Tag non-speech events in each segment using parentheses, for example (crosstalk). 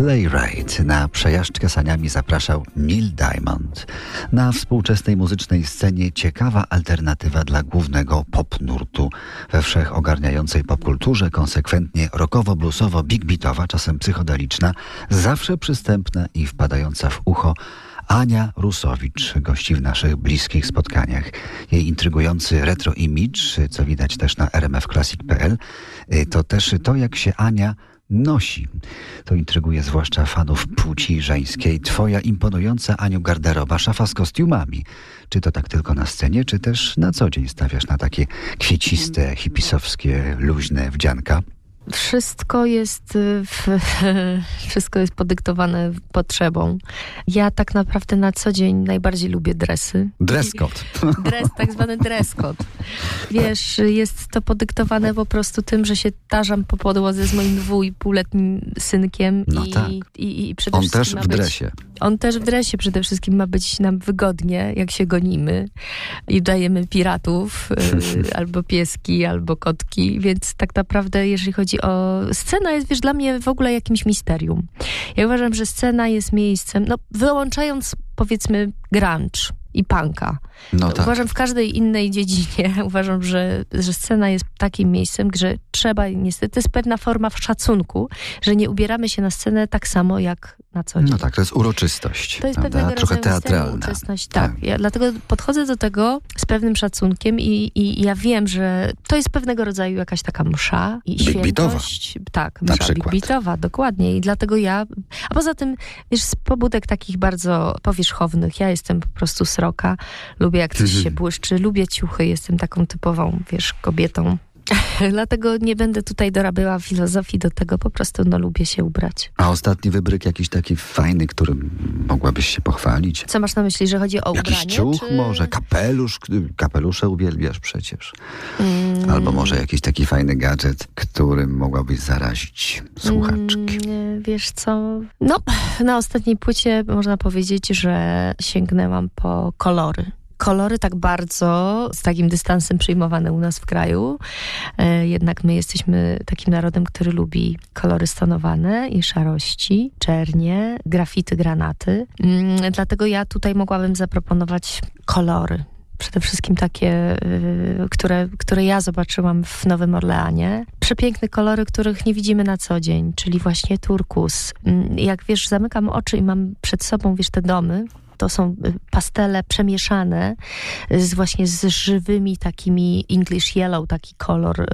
Sleigh Ride. Na przejażdżkę saniami zapraszał Neil Diamond. Na współczesnej muzycznej scenie ciekawa alternatywa dla głównego pop nurtu. We wszechogarniającej popkulturze konsekwentnie rockowo-bluesowo, big beatowa, czasem psychodeliczna, zawsze przystępna i wpadająca w ucho Ania Rusowicz gości w naszych bliskich spotkaniach. Jej intrygujący retro image, co widać też na rmfclassic.pl, to też to, jak się Ania nosi. To intryguje zwłaszcza fanów płci żeńskiej. Twoja imponująca, Aniu, garderoba, szafa z kostiumami. Czy to tak tylko na scenie, czy też na co dzień stawiasz na takie kwieciste, hipisowskie, luźne wdzianka? Wszystko jest, y, w, (laughs) wszystko jest podyktowane potrzebą. Ja tak naprawdę na co dzień najbardziej lubię dresy. Dress code. (laughs) Dres, tak zwany dress code. Wiesz, jest to podyktowane po prostu tym, że się tarzam po podłodze z moim dwu i półletnim synkiem. No i, tak. i, i przede On wszystkim też w dresie. On też w dresie przede wszystkim ma być nam wygodnie, jak się gonimy i dajemy piratów, y, (laughs) albo pieski, albo kotki, więc tak naprawdę jeżeli chodzi o... Scena jest, wiesz, dla mnie w ogóle jakimś misterium. Ja uważam, że scena jest miejscem, no wyłączając powiedzmy grunge i punka. No tak. Uważam w każdej innej dziedzinie, (laughs) uważam, że, że scena jest takim miejscem, że trzeba niestety, to jest pewna forma szacunku, że nie ubieramy się na scenę tak samo jak na co dzień. No tak, to jest uroczystość. To jest pewnego Trochę teatralna. uroczystość. Tak. Ja dlatego podchodzę do tego z pewnym szacunkiem i, i ja wiem, że to jest pewnego rodzaju jakaś taka msza i świętość. Tak, Na msza przykład. beatowa, dokładnie. I dlatego ja, a poza tym, wiesz, z pobudek takich bardzo powierzchownych, ja jestem po prostu sroka, lubię jak coś (laughs) się błyszczy, lubię ciuchy, jestem taką typową, wiesz, kobietą. (laughs) Dlatego nie będę tutaj dorabiała filozofii do tego, po prostu no lubię się ubrać. A ostatni wybryk jakiś taki fajny, którym mogłabyś się pochwalić? Co masz na myśli, że chodzi o Jakiś ubranie? ciuch czy... może, kapelusz, kapelusze uwielbiasz przecież. Mm, Albo może jakiś taki fajny gadżet, którym mogłabyś zarazić słuchaczki. Mm, Wiesz co? No, na ostatniej płycie można powiedzieć, że sięgnęłam po kolory. Kolory tak bardzo z takim dystansem przyjmowane u nas w kraju. E, Jednak my jesteśmy takim narodem, który lubi kolory stonowane i szarości, czernie, grafity, granaty. Mm, Dlatego ja tutaj mogłabym zaproponować kolory. Przede wszystkim takie, y, które, które ja zobaczyłam w Nowym Orleanie. Przepiękne kolory, których nie widzimy na co dzień, czyli właśnie turkus. Mm, Jak wiesz, zamykam oczy i mam przed sobą, wiesz, te domy. To są y, pastele przemieszane z właśnie z żywymi takimi English yellow, taki kolor y,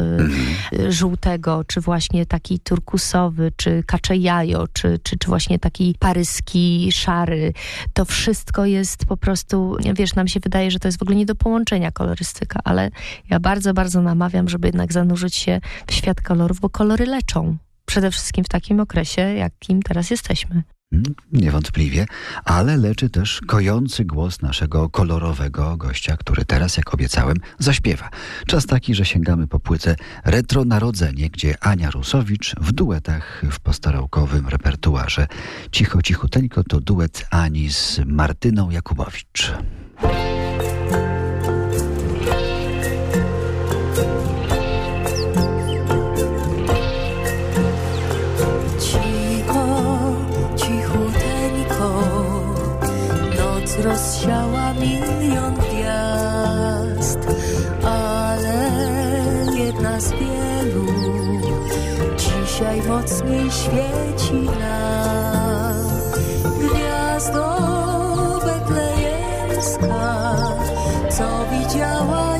y, żółtego, czy właśnie taki turkusowy, czy kacze jajo, czy, czy, czy właśnie taki paryski, szary. To wszystko jest po prostu, wiesz, nam się wydaje, że to jest w ogóle nie do połączenia kolorystyka, ale ja bardzo, bardzo namawiam, żeby jednak zanurzyć się w świat kolorów, bo kolory leczą. Przede wszystkim w takim okresie, jakim teraz jesteśmy. Niewątpliwie, ale leczy też kojący głos naszego kolorowego gościa, który teraz, jak obiecałem, zaśpiewa. Czas taki, że sięgamy po płytę Retro Narodzenie, gdzie Ania Rusowicz w duetach w postarałkowym repertuarze. Cicho, cichuteńko to duet Ani z Martyną Jakubowicz. Rozsiała milion gwiazd, ale jedna z wielu dzisiaj mocniej świeci nam. Gwiazdo betlejemska, co widziałaś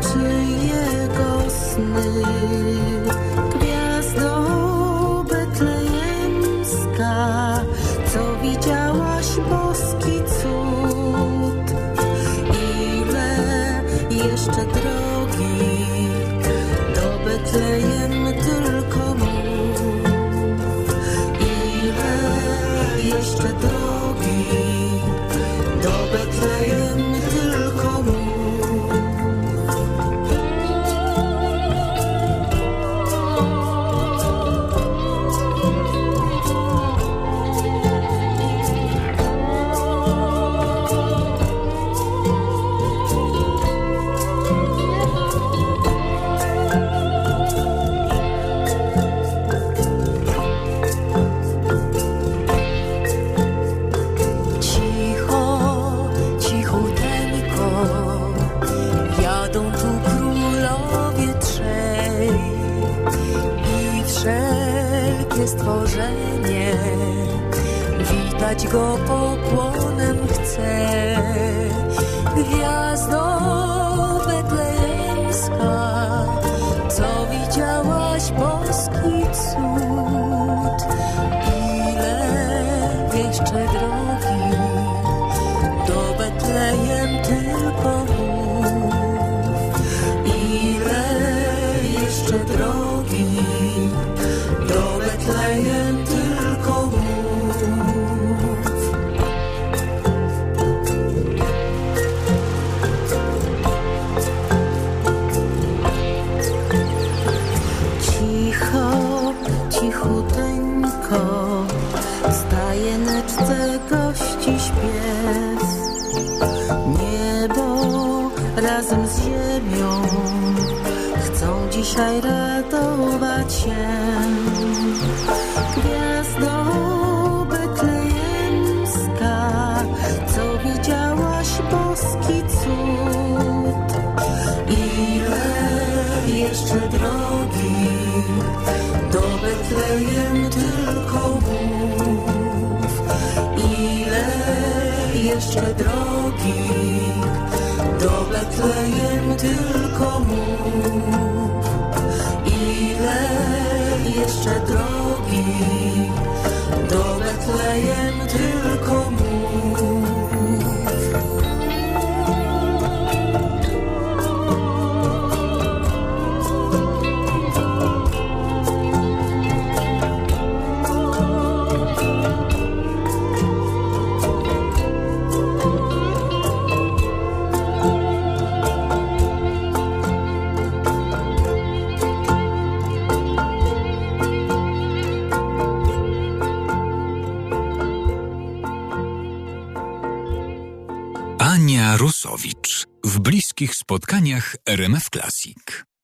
最 stworzenie. Witać go pokłonem chcę, gwiazdą. ziemią. Chcą dzisiaj ratować się. Gwiazdoby klejemska Co widziałaś boski cud. Ile jeszcze drogi Ile jeszcze drogi do Betlejem? W bliskich spotkaniach RMF Classic.